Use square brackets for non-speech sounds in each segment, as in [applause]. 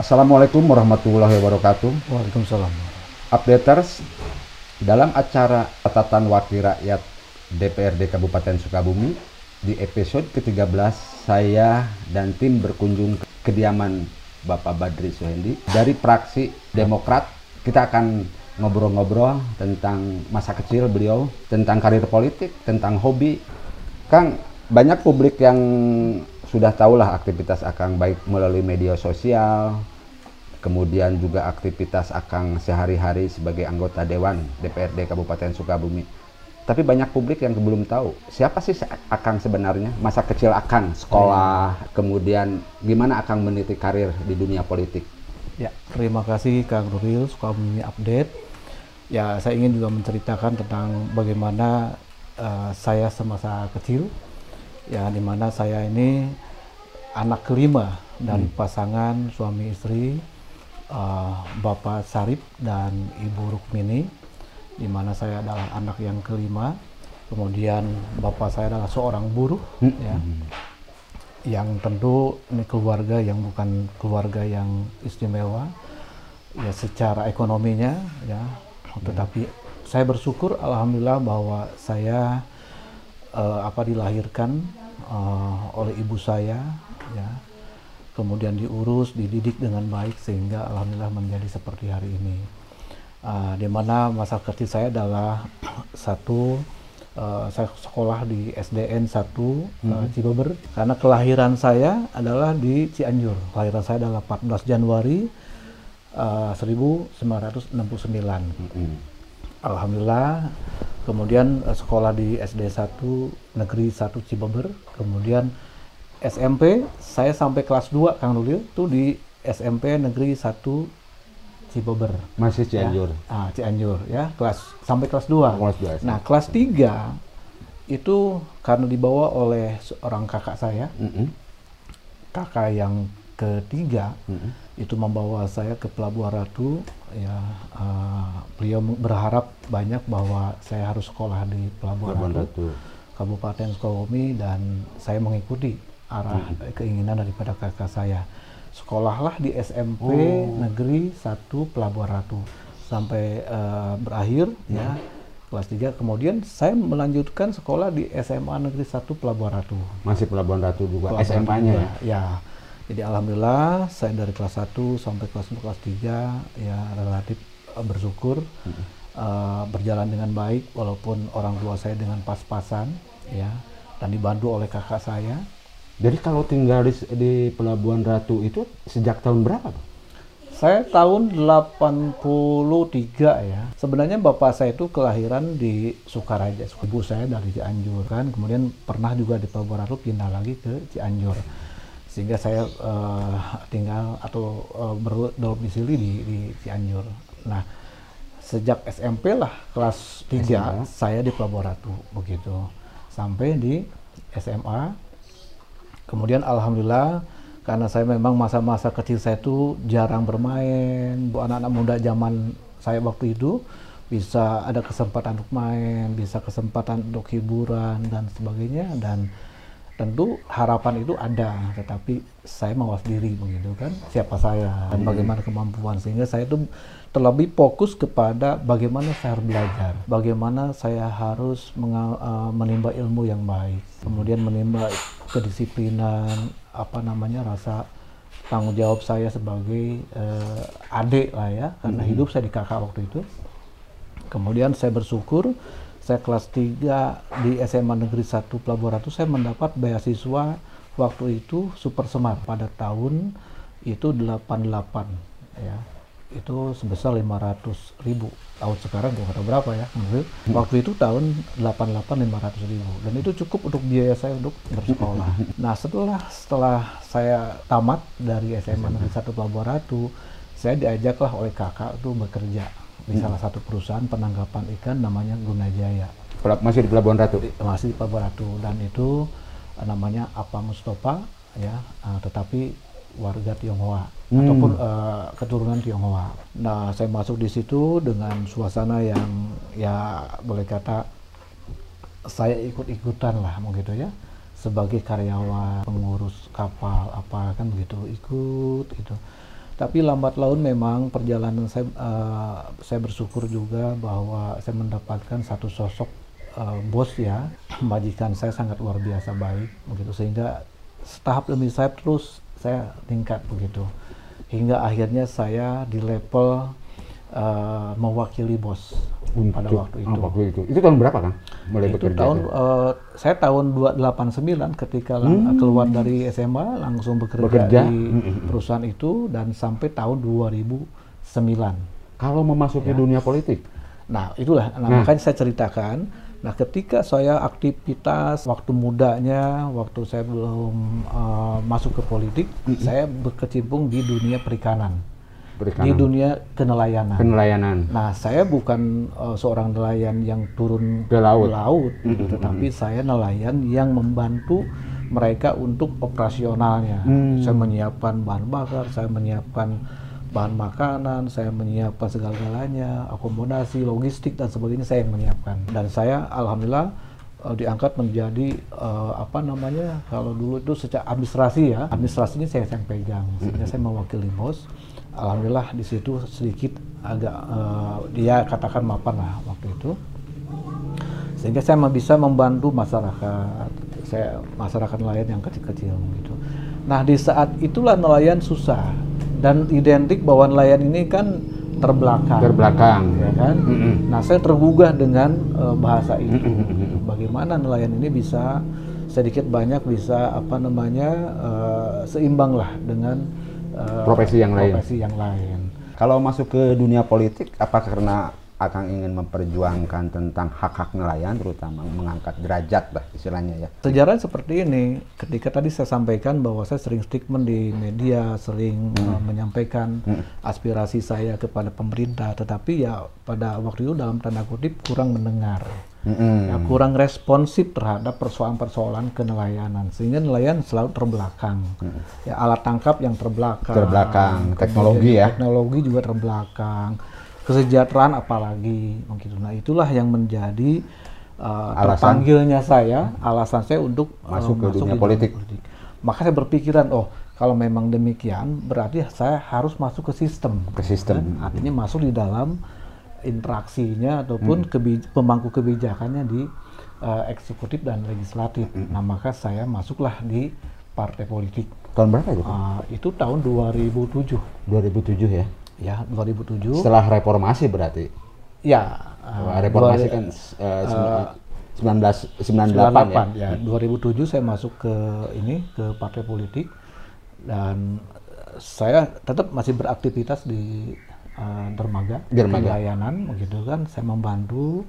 Assalamualaikum warahmatullahi wabarakatuh. Waalaikumsalam. Updaters, dalam acara catatan wakil rakyat DPRD Kabupaten Sukabumi, di episode ke-13 saya dan tim berkunjung ke kediaman Bapak Badri Suhendi dari praksi Demokrat. Kita akan ngobrol-ngobrol tentang masa kecil beliau, tentang karir politik, tentang hobi. Kang, banyak publik yang sudah tahulah aktivitas Akang baik melalui media sosial, kemudian juga aktivitas Akang sehari-hari sebagai anggota Dewan DPRD Kabupaten Sukabumi. Tapi banyak publik yang belum tahu siapa sih Akang sebenarnya, masa kecil Akang, sekolah, hmm. kemudian gimana Akang meniti karir di dunia politik. Ya, terima kasih Kang Nuril Sukabumi Update. Ya, saya ingin juga menceritakan tentang bagaimana uh, saya semasa kecil ya di mana saya ini anak kelima dari hmm. pasangan suami istri uh, Bapak Sarip dan Ibu Rukmini di mana saya adalah anak yang kelima kemudian Bapak saya adalah seorang buruh hmm. ya yang tentu ini keluarga yang bukan keluarga yang istimewa ya secara ekonominya ya hmm. tetapi saya bersyukur alhamdulillah bahwa saya uh, apa dilahirkan uh, oleh ibu saya ya kemudian diurus dididik dengan baik sehingga alhamdulillah menjadi seperti hari ini. Uh, di mana masa kecil saya adalah [clears throat] satu uh, saya sekolah di SDN 1 hmm. uh, Cibeber. Karena kelahiran saya adalah di Cianjur. Kelahiran saya adalah 14 Januari uh, 1969 hmm. Alhamdulillah. Kemudian uh, sekolah di SD 1 Negeri 1 Cibeber, kemudian SMP saya sampai kelas 2 Kang Nuril itu di SMP Negeri 1 Cibeber. Masih Cianjur. Ya. Ah, Cianjur ya, kelas sampai kelas 2. Kelas 2 nah, kelas 3 itu karena dibawa oleh seorang kakak saya. Mm -hmm. Kakak yang ketiga mm -hmm. itu membawa saya ke Pelabuhan Ratu ya uh, beliau berharap banyak bahwa saya harus sekolah di Pelabuhan, Pelabuhan Ratu, Ratu Kabupaten Sukabumi dan saya mengikuti arah hmm. keinginan daripada kakak saya sekolahlah di SMP oh. Negeri 1 Pelabuhan Ratu sampai uh, berakhir hmm. ya kelas 3 kemudian saya melanjutkan sekolah di SMA Negeri 1 Pelabuhan Ratu masih Pelabuhan Ratu juga SMA-nya ya ya jadi alhamdulillah saya dari kelas 1 sampai kelas 4, kelas 3 ya relatif uh, bersyukur hmm. uh, berjalan dengan baik walaupun orang tua saya dengan pas-pasan ya dan dibantu oleh kakak saya. Jadi kalau tinggal di, di Pelabuhan Ratu itu sejak tahun berapa? Saya tahun 83 ya. Sebenarnya bapak saya itu kelahiran di Sukaraja. Ibu saya dari Cianjur kan. Kemudian pernah juga di Pelabuhan Ratu pindah lagi ke Cianjur sehingga saya uh, tinggal atau uh, berdomisili di, di Cianjur. Nah, sejak SMP lah kelas 3 SMA. saya di Pelabuhan Ratu begitu sampai di SMA. Kemudian alhamdulillah karena saya memang masa-masa kecil saya itu jarang bermain, bu anak-anak muda zaman saya waktu itu bisa ada kesempatan untuk main, bisa kesempatan untuk hiburan dan sebagainya. Dan tentu harapan itu ada tetapi saya mawas diri begitu kan siapa saya dan bagaimana kemampuan sehingga saya itu terlebih fokus kepada bagaimana saya harus belajar bagaimana saya harus uh, menimba ilmu yang baik kemudian menimba kedisiplinan apa namanya rasa tanggung jawab saya sebagai uh, adik lah ya karena hmm. hidup saya di kakak waktu itu kemudian saya bersyukur saya kelas 3 di SMA Negeri 1 Pelabuhan Ratu saya mendapat beasiswa waktu itu Super Semar. Pada tahun itu 88 ya. Itu sebesar 500 ribu. Tahun sekarang gue tahu berapa ya. Waktu itu tahun 88 500 ribu. Dan itu cukup untuk biaya saya untuk bersekolah. Nah setelah setelah saya tamat dari SMA Negeri 1 Pelabuhan Ratu saya diajaklah oleh kakak tuh bekerja di hmm. salah satu perusahaan penangkapan ikan namanya Gunajaya. Masih di Pelabuhan Ratu? Masih di Pelabuhan Ratu dan itu uh, namanya Apa Mustafa ya, uh, tetapi warga Tionghoa hmm. ataupun uh, keturunan Tionghoa. Nah, saya masuk di situ dengan suasana yang ya boleh kata saya ikut-ikutan lah begitu ya sebagai karyawan pengurus kapal apa kan begitu ikut itu Tapi lambat laun memang perjalanan saya uh, saya bersyukur juga bahwa saya mendapatkan satu sosok uh, bos ya, [clears throat] majikan saya sangat luar biasa baik begitu sehingga setahap demi tahap terus saya tingkat begitu. Hingga akhirnya saya di level uh, mewakili bos untuk pada waktu itu. Waktu itu. Itu tahun berapa kan? Mulai itu bekerja. tahun uh, saya tahun 289 ketika lang- keluar dari SMA langsung bekerja, Hmm. Bekerja. di Mm-mm. perusahaan itu dan sampai tahun 2009. Kalau memasuki dunia politik, Nah, itulah nah, Nah. makanya saya ceritakan. Nah, ketika saya aktivitas waktu mudanya, waktu saya belum uh, masuk ke politik, saya berkecimpung di dunia perikanan, di perikanan, dunia kenelayanan. penelayanan. Nah, saya bukan uh, seorang nelayan yang turun Ke laut. gitu, tetapi saya nelayan yang membantu mereka untuk operasionalnya. Hmm. Saya menyiapkan bahan bakar, saya menyiapkan bahan makanan, saya menyiapkan segala-galanya, akomodasi, logistik dan sebagainya saya yang menyiapkan. Dan saya alhamdulillah uh, diangkat menjadi uh, apa namanya kalau dulu itu secara administrasi ya, administrasinya saya yang pegang, sehingga saya mewakili bos. Alhamdulillah di situ sedikit agak uh, dia katakan mapan lah waktu itu sehingga saya bisa membantu masyarakat saya masyarakat nelayan yang kecil-kecil gitu nah di saat itulah nelayan susah dan identik bahwa nelayan ini kan terbelakang Terbelakang. ya kan Mm-mm. nah saya tergugah dengan eh, bahasa itu Mm-mm. bagaimana nelayan ini bisa sedikit banyak bisa apa namanya eh, seimbang lah dengan eh, Profesi yang lain. profesi yang lain Kalau masuk ke dunia politik, apa karena Akang ingin memperjuangkan tentang hak-hak nelayan, terutama mengangkat derajat lah istilahnya ya. Sejarah seperti ini, ketika tadi saya sampaikan bahwa saya sering statement di media, sering uh, menyampaikan aspirasi saya kepada pemerintah, tetapi ya pada waktu itu dalam tanda kutip kurang mendengar, Mm-mm. ya, kurang responsif terhadap persoalan-persoalan kenelayanan, sehingga nelayan selalu terbelakang. Ya alat tangkap yang terbelakang, Terbelakang, teknologi ya. teknologi juga terbelakang, kesejahteraan apalagi, begitu. Nah itulah yang menjadi uh, Alasan? terpanggilnya saya, alasan saya untuk uh, Masuk ke dunia di politik. Maka saya berpikiran, oh kalau memang demikian, berarti saya harus masuk ke sistem. Ke sistem. Kan? Artinya masuk di dalam interaksinya ataupun Hmm. kebi- pemangku kebijakannya di uh, eksekutif dan legislatif. Hmm. Nah maka saya masuklah di partai politik. Tahun berapa itu? Uh, itu tahun 2007. 2007 ya. Ya 2007. Setelah reformasi berarti. Ya. uh, reformasi dua- kan eh, sembilan- 1998 ya. 98 ya. 2007 saya masuk ke ini ke partai politik dan saya tetap masih beraktivitas di dermaga, Dermaga. pelayanan begitu kan. Saya membantu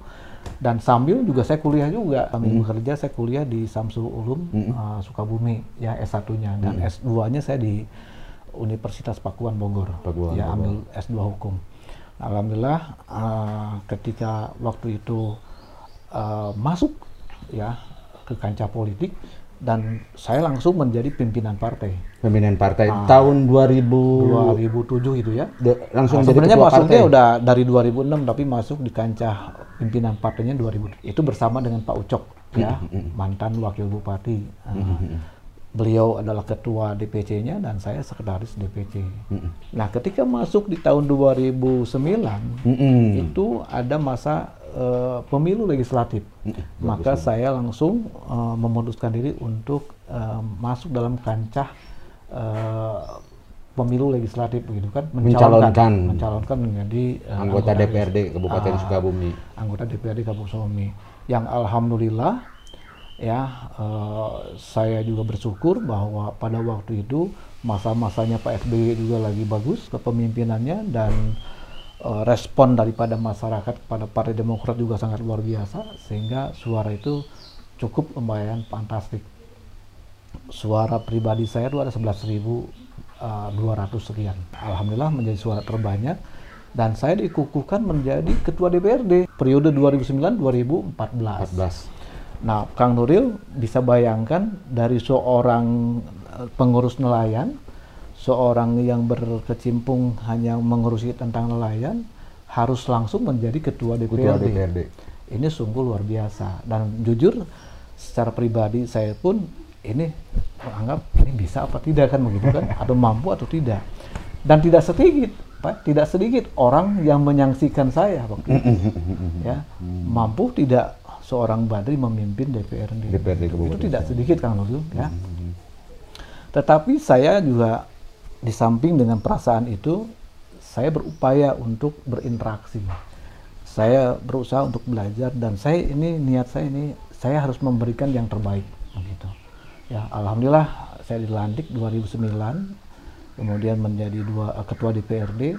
dan sambil juga saya kuliah juga. Sambil Hmm. bekerja saya kuliah di Samsul Ulum eh, Sukabumi ya S1-nya dan S2-nya saya di Universitas Pakuan Bogor. Pakuan ya Bogor. ambil S2 hukum. Alhamdulillah eh, ketika waktu itu eh, masuk ya ke kancah politik dan saya langsung menjadi pimpinan partai Pimpinan partai Ah. tahun 2000 2007 itu ya. de- langsung Nah, sebenarnya masuknya partai. udah dari 2006 tapi masuk di kancah pimpinan partainya 2000. Itu bersama dengan Pak Ucok ya, mantan wakil bupati. Uh, Beliau adalah ketua DPC-nya dan saya sekretaris DPC. Nah, ketika masuk di tahun 2009 Mm-mm. itu ada masa eh, pemilu legislatif. Maka saya langsung eh, memutuskan diri untuk eh, masuk dalam kancah eh, pemilu legislatif begitu kan, Mencalonkan. mencalonkan menjadi eh, anggota DPRD Kabupaten Ah. Sukabumi. anggota DPRD Kabupaten Sukabumi. Yang alhamdulillah ya eh, saya juga bersyukur bahwa pada waktu itu masa-masanya Pak SBY juga lagi bagus kepemimpinannya dan eh, respon daripada masyarakat kepada Partai Demokrat juga sangat luar biasa sehingga suara itu cukup lumayan fantastik. Suara pribadi saya itu ada 11.200 sekian. Alhamdulillah menjadi suara terbanyak dan saya dikukuhkan menjadi ketua DPRD periode 2009-2014. 14. Nah, Kang Nuril bisa bayangkan dari seorang eh, pengurus nelayan, seorang yang berkecimpung hanya mengurusi tentang nelayan, harus langsung menjadi ketua Ketua DPRD. DPRD. Ini sungguh luar biasa. Dan jujur, secara pribadi saya pun ini menganggap ini bisa apa tidak kan begitu kan, [laughs] atau mampu atau tidak. Dan tidak sedikit, Pak, tidak sedikit orang yang menyaksikan saya waktu itu. ya, mampu tidak seorang Badri memimpin DPRD. DPRD itu Kabupaten tidak sedikit Kang Nuril, ya. Tetapi saya juga di samping dengan perasaan itu, saya berupaya untuk berinteraksi. Saya berusaha untuk belajar dan saya ini niat saya ini saya harus memberikan yang terbaik begitu. Ya, alhamdulillah saya dilantik 2009 kemudian menjadi dua eh, ketua DPRD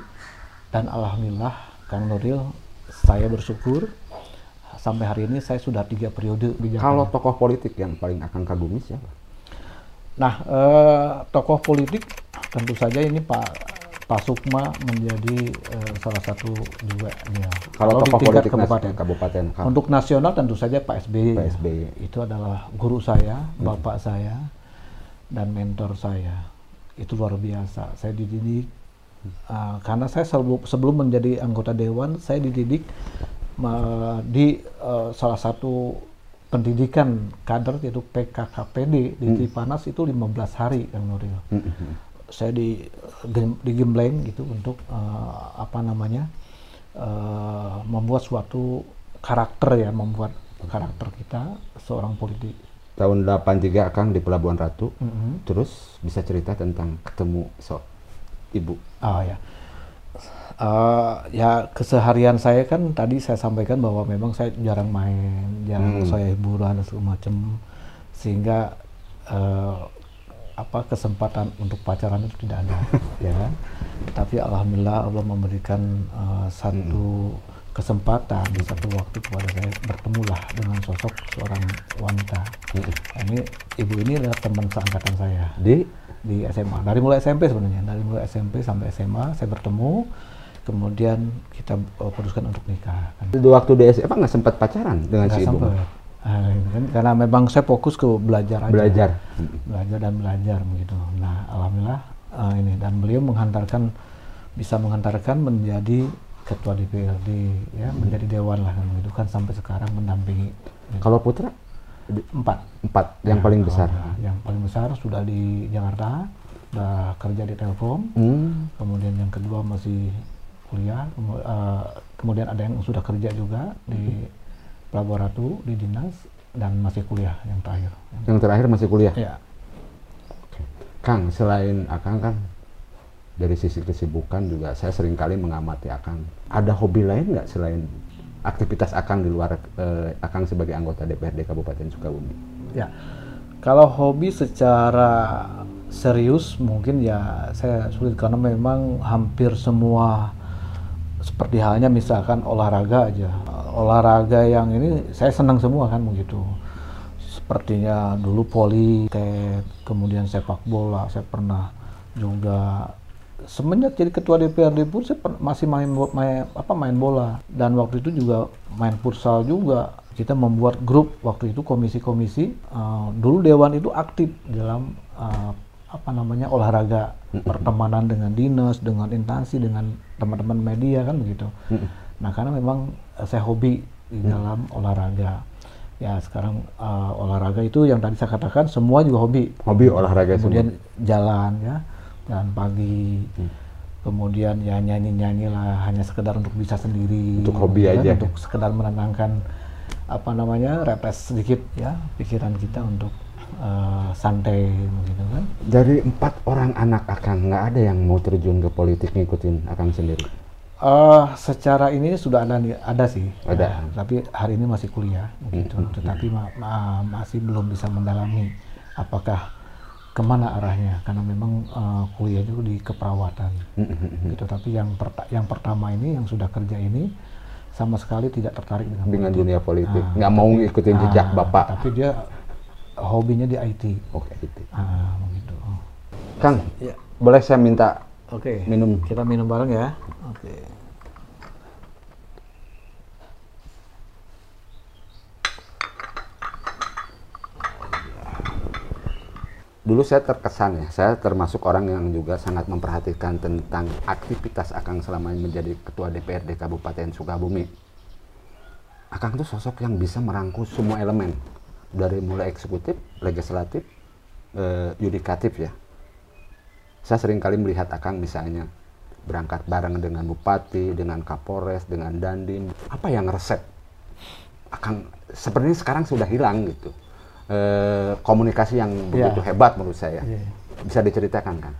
dan alhamdulillah Kang Nuril saya bersyukur sampai hari ini saya sudah tiga periode di Jakarta. Kalau tokoh politik yang paling akan kagumi siapa? Nah, eh, tokoh politik tentu saja ini Pak Pak Sukma menjadi eh, salah satu juga ya. Kalau di tokoh tingkat politik kabupaten. kabupaten. Untuk nasional tentu saja Pak SBY. Pak SBY. Itu adalah guru saya, bapak saya, dan mentor saya. Itu luar biasa. Saya dididik uh, karena saya sebelum, sebelum menjadi anggota dewan, saya dididik di uh, salah satu pendidikan kader yaitu PKKPD di Cipanas itu 15 hari Kang Nuril. Saya di gem- digembleng gitu untuk uh, apa namanya? uh, membuat suatu karakter ya, membuat karakter kita seorang politik. Tahun 83 Kang di Pelabuhan Ratu. Mhm. Terus bisa cerita tentang ketemu so ibu. Oh ya. Eh, ya keseharian saya kan tadi saya sampaikan bahwa memang saya jarang main, jarang Hmm. saya hiburan dan segala macam sehingga eh, apa kesempatan untuk pacaran itu tidak ada, [laughs] ya kan? Tapi alhamdulillah Allah memberikan eh, satu kesempatan di satu waktu kepada saya bertemulah dengan sosok seorang wanita. Nah, Ini ibu ini adalah teman seangkatan saya Di di SMA. Dari mulai SMP sebenarnya, dari mulai SMP sampai SMA saya bertemu, kemudian kita uh, putuskan untuk nikah. Kan. waktu di SMA nggak sempat pacaran dengan Nggak si ibu. sempet. Ah, kan, karena memang saya fokus ke belajar aja. Belajar. Belajar dan belajar begitu. Nah, alhamdulillah uh, ini dan beliau menghantarkan bisa menghantarkan menjadi ketua DPRD ya, menjadi dewan lah kan begitu kan sampai sekarang mendampingi Kalau putra empat empat yang Ya, paling besar. kalau Yang paling besar sudah di Jakarta, sudah kerja di Telkom. Hmm. Kemudian yang kedua masih kuliah. eh, kemudian ada yang sudah kerja juga di Pelabuhan Ratu di dinas dan masih kuliah yang terakhir. Yang terakhir masih kuliah. Ya. Kang, selain Akang kan dari sisi kesibukan juga saya sering kali mengamati Akang. Ada hobi lain nggak selain aktivitas Akang di luar eh, Akang sebagai anggota DPRD Kabupaten Sukabumi? Ya. Kalau hobi secara serius mungkin ya saya sulit karena memang hampir semua seperti halnya misalkan olahraga aja. Olahraga yang ini saya senang semua kan begitu. Sepertinya dulu tet, kemudian sepak bola, saya pernah juga semenjak jadi ketua DPRD pun saya masih main, main apa main bola dan waktu itu juga main futsal juga kita membuat grup waktu itu komisi-komisi eh, dulu dewan itu aktif dalam eh, apa namanya olahraga pertemanan dengan dinas dengan instansi dengan teman-teman media kan begitu. Nah karena memang eh, saya hobi di dalam olahraga. Ya sekarang eh, olahraga itu yang tadi saya katakan semua juga hobi. Hobi olahraga kemudian jalan ya. Jalan pagi. Kemudian ya nyanyi nyanyi lah hanya sekedar untuk bisa sendiri. Untuk hobi ya, aja. untuk sekedar menenangkan apa namanya repres sedikit ya pikiran kita untuk eh, santai begitu kan Dari empat orang anak Akang nggak ada yang mau terjun ke politik ngikutin Akang sendiri. Eh, secara ini sudah ada nih- ada sih Ada. Ya, tapi hari ini masih kuliah begitu tetapi ma- ma- masih belum bisa mendalami apakah ke mana arahnya karena memang eh, kuliah itu di keperawatan gitu tapi yang perta- yang pertama ini yang sudah kerja ini sama sekali tidak tertarik dengan dengan politik. dunia politik. Ah, Nggak mau ngikutin jejak Ah, bapak. tapi dia hobinya di IT Oke itu. ah begitu Kang, ya boleh saya minta oke minum? kita minum bareng ya oke Dulu saya terkesan ya, saya termasuk orang yang juga sangat memperhatikan tentang aktivitas Akang selama menjadi ketua DPRD Kabupaten Sukabumi. Akang tuh sosok yang bisa merangkul semua elemen dari mulai eksekutif, legislatif, eh, yudikatif ya. saya sering kali melihat Akang misalnya berangkat bareng dengan bupati, dengan kapolres, dengan dandim. Apa yang resep? Akang sepertinya sekarang sudah hilang gitu. E, komunikasi yang begitu Ya. hebat menurut saya. Iya. Bisa diceritakan kan?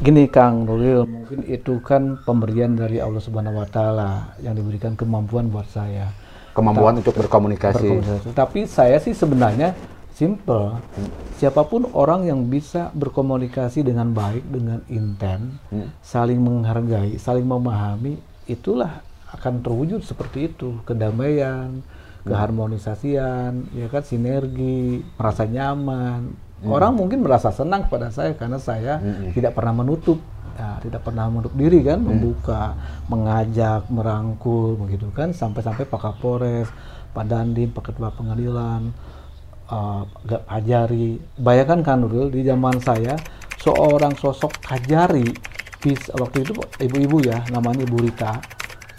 Gini Kang Nuril, mungkin itu kan pemberian dari Allah Subhanahu wa taala yang diberikan kemampuan buat saya. Kemampuan untuk berkomunikasi. berkomunikasi. Tapi saya sih sebenarnya simple. Siapa pun orang yang bisa berkomunikasi dengan baik, dengan intent, saling menghargai, saling memahami, itulah akan terwujud seperti itu. Kedamaian, keharmonisasian, ya kan sinergi, merasa nyaman. Orang mungkin merasa senang pada saya karena saya tidak pernah menutup ya, tidak pernah menutup diri kan, membuka, mengajak, merangkul, begitu kan, sampai-sampai Pak Kapolres, Pak Dandim, Pak Ketua Pengadilan, uh, Gak Kajari. Bayangkan kan Nurul, di zaman saya seorang sosok Kajari, bis, waktu itu ibu-ibu ya, namanya Ibu Rita,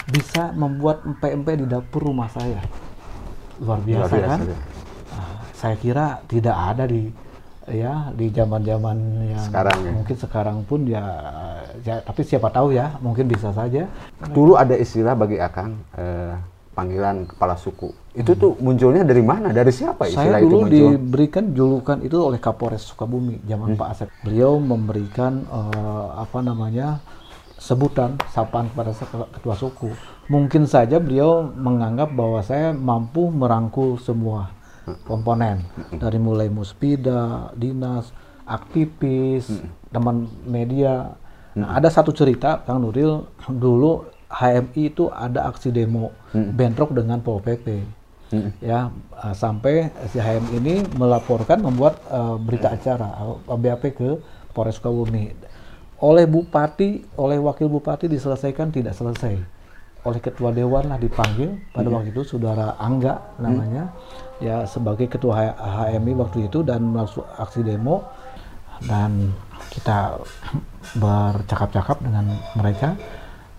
bisa membuat empe-empe di dapur rumah saya. Luar Luar biasa, biasa, kan? ya. Ah, saya kira tidak ada di ya di zaman-zaman yang Sekarang ya. mungkin sekarang pun ya, ya tapi siapa tahu ya mungkin bisa saja Dulu ada istilah bagi Akang eh, panggilan kepala suku. Itu tuh munculnya dari mana? Dari siapa Hmm. saya istilah itu dulu muncul? Hmm. diberikan julukan itu oleh Kapolres Sukabumi zaman Pak Asep beliau memberikan eh, apa namanya sebutan sapaan kepada ketua suku mungkin saja beliau menganggap bahwa saya mampu merangkul semua komponen. Dari mulai muspida dinas aktivis teman media. Nah, ada satu cerita Kang Nuril dulu HMI itu ada aksi demo bentrok dengan Pol PP ya uh, sampai si HM ini melaporkan membuat uh, berita acara uh, BAP ke Polres Sukabumi. Oleh bupati oleh wakil bupati diselesaikan tidak selesai oleh ketua dewan lah dipanggil. Pada waktu itu saudara Angga namanya. Ya sebagai ketua HMI waktu itu dan masuk aksi demo. Dan kita bercakap-cakap dengan mereka.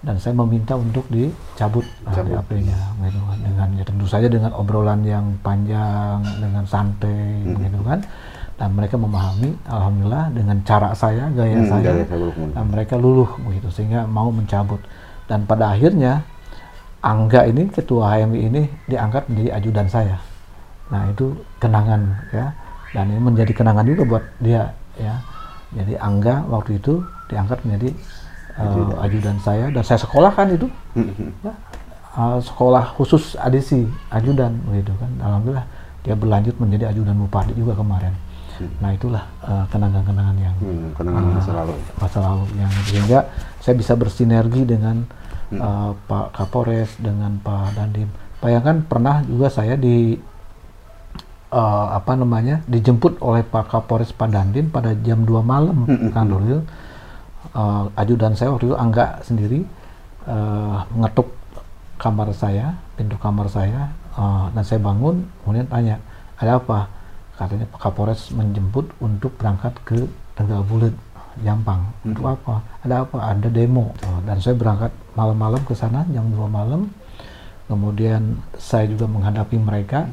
Dan saya meminta untuk dicabut HP-nya gitu kan. dengan ya tentu saja dengan obrolan yang panjang dengan santai begitu kan. Dan mereka memahami alhamdulillah dengan cara saya gaya Hmm, saya gaya dan mereka luluh begitu sehingga mau mencabut. Dan pada akhirnya Angga ini ketua HMI ini diangkat menjadi ajudan saya. Nah itu kenangan ya. Dan ini menjadi kenangan juga buat dia ya. Jadi Angga waktu itu diangkat menjadi uh, ajudan. saya. Dan saya sekolahkan itu. Ya, uh, sekolah khusus adisi ajudan begitu kan. Alhamdulillah dia berlanjut menjadi ajudan bupati juga kemarin. Nah itulah uh, kenangan-kenangan yang Hmm, kenangan masa lalu. masa lalu. Yang sehingga saya bisa bersinergi dengan uh, Pak Kapolres dengan Pak Dandim. Bayangkan pernah juga saya di uh, apa namanya dijemput oleh Pak Kapolres Pak Dandim pada jam 2 malam Kang Nuril. Uh, ajudan saya waktu itu Angga sendiri uh, mengetuk kamar saya, pintu kamar saya, uh, dan saya bangun, kemudian tanya, ada apa? Katanya Pak Kapolres menjemput untuk berangkat ke Tegal Bulet, Jampang. Untuk apa? Ada apa? Ada demo. Dan saya berangkat malam-malam ke sana jam 2 malam. Kemudian saya juga menghadapi mereka.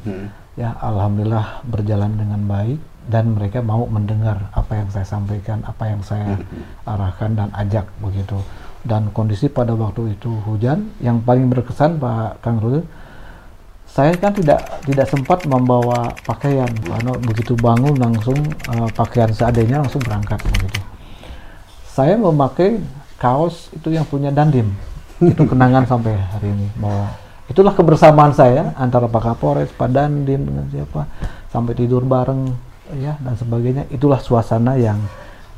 Ya, alhamdulillah berjalan dengan baik dan mereka mau mendengar apa yang saya sampaikan, apa yang saya arahkan dan ajak begitu. Dan kondisi pada waktu itu hujan, yang paling berkesan Pak Kang Rul, saya kan tidak tidak sempat membawa pakaian karena begitu bangun langsung eh, pakaian seadanya langsung berangkat begitu. Saya memakai kaos itu yang punya Dandim. Itu kenangan sampai hari ini bahwa itulah kebersamaan saya antara Pak Kapolres, Pak Dandim dengan siapa sampai tidur bareng ya dan sebagainya. Itulah suasana yang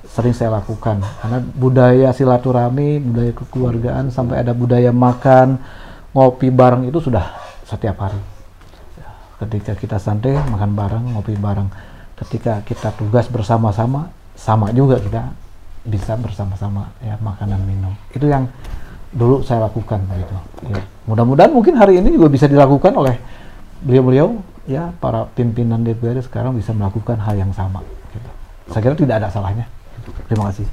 sering saya lakukan karena budaya silaturahmi, budaya kekeluargaan sampai ada budaya makan, ngopi bareng itu sudah setiap hari. Ketika kita santai makan bareng, ngopi bareng. Ketika kita tugas bersama-sama, sama juga kita bisa bersama-sama ya makanan minum. Itu yang dulu saya lakukan begitu. Ya. Mudah-mudahan mungkin hari ini juga bisa dilakukan oleh beliau-beliau ya para pimpinan DPRD sekarang bisa melakukan hal yang sama. Gitu. Saya kira tidak ada salahnya. Terima kasih.